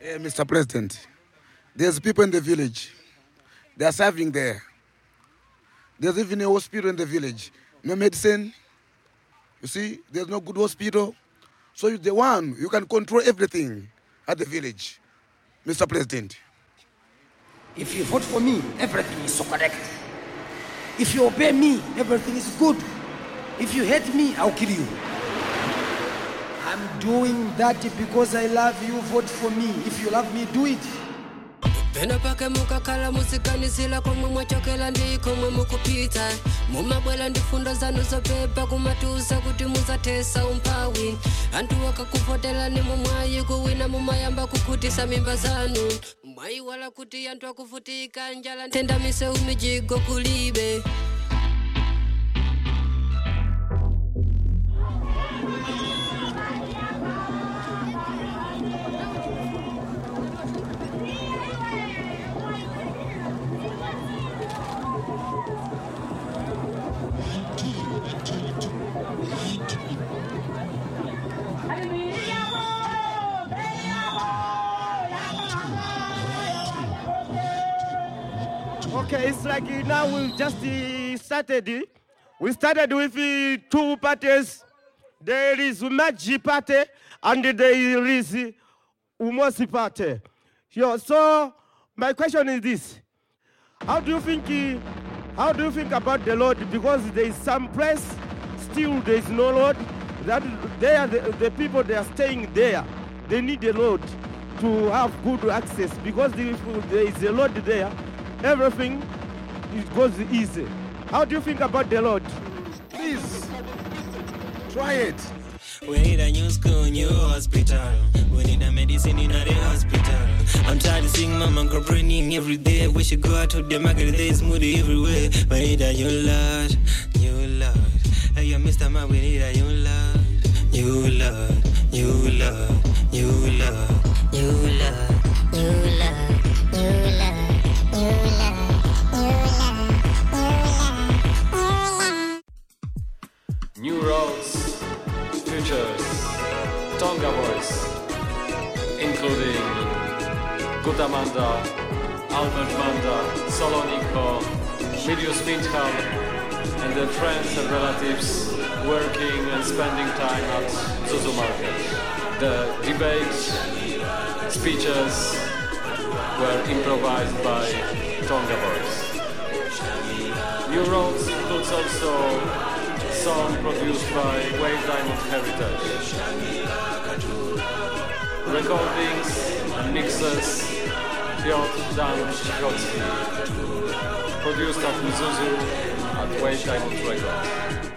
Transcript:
Eh, Mr. President, there's people in the village. They are serving there. There's even a hospital in the village. No medicine. You see, there's no good hospital. So you're the one, you can control everything at the village, Mr. President. If you vote for me, everything is so correct. If you obey me, everything is good. If you hate me, I'll kill you. I'm doing that because I love you. Vote for me. If you love me, do it. pena pake mukakhala musiganisila komwe mwachokela ndi komwe mukupita mumabwera ndi fundo zanu zopepa kumatusa kuti muzathesa umphawi anthu akakuvotelani mumwayi kuwina mumayamba kukhutisa mimba zanu mwayiwala kuti anthu akuvutika njala nthenda misewu mijigo kulibe Okay, it's like uh, now we just uh, started. uh, We started with two parties. There is Umaji party and there is Umosi party. So my question is this: How do you think? How do you think about the Lord? Because there is some place still there is no Lord. That they are the, the people they are staying there. They need the Lord to have good access because if there is a Lord there, everything it goes easy. How do you think about the Lord? Please, try it. We need a new school, new hospital. We need a medicine in a hospital. I'm tired of seeing mama complaining every day. We should go out to the market, there's moody everywhere. We need a new Lord, new Lord. Hey, you Mr. Man, we need a new Lord, new Lord, new Lord, New roads, futures, Tonga boys, including Guta Manda, Albert Manda, Soloniko, Myrius Mnthali, and their friends and relatives working and spending time at Mzuzu Market. The debates, speeches were improvised by Tonga boys. New Roads includes also song produced by Wave Diamond Heritage. Recordings and mixes Piotr Dang Cichocki. Produced at Mzuzu at Wave Diamond Records.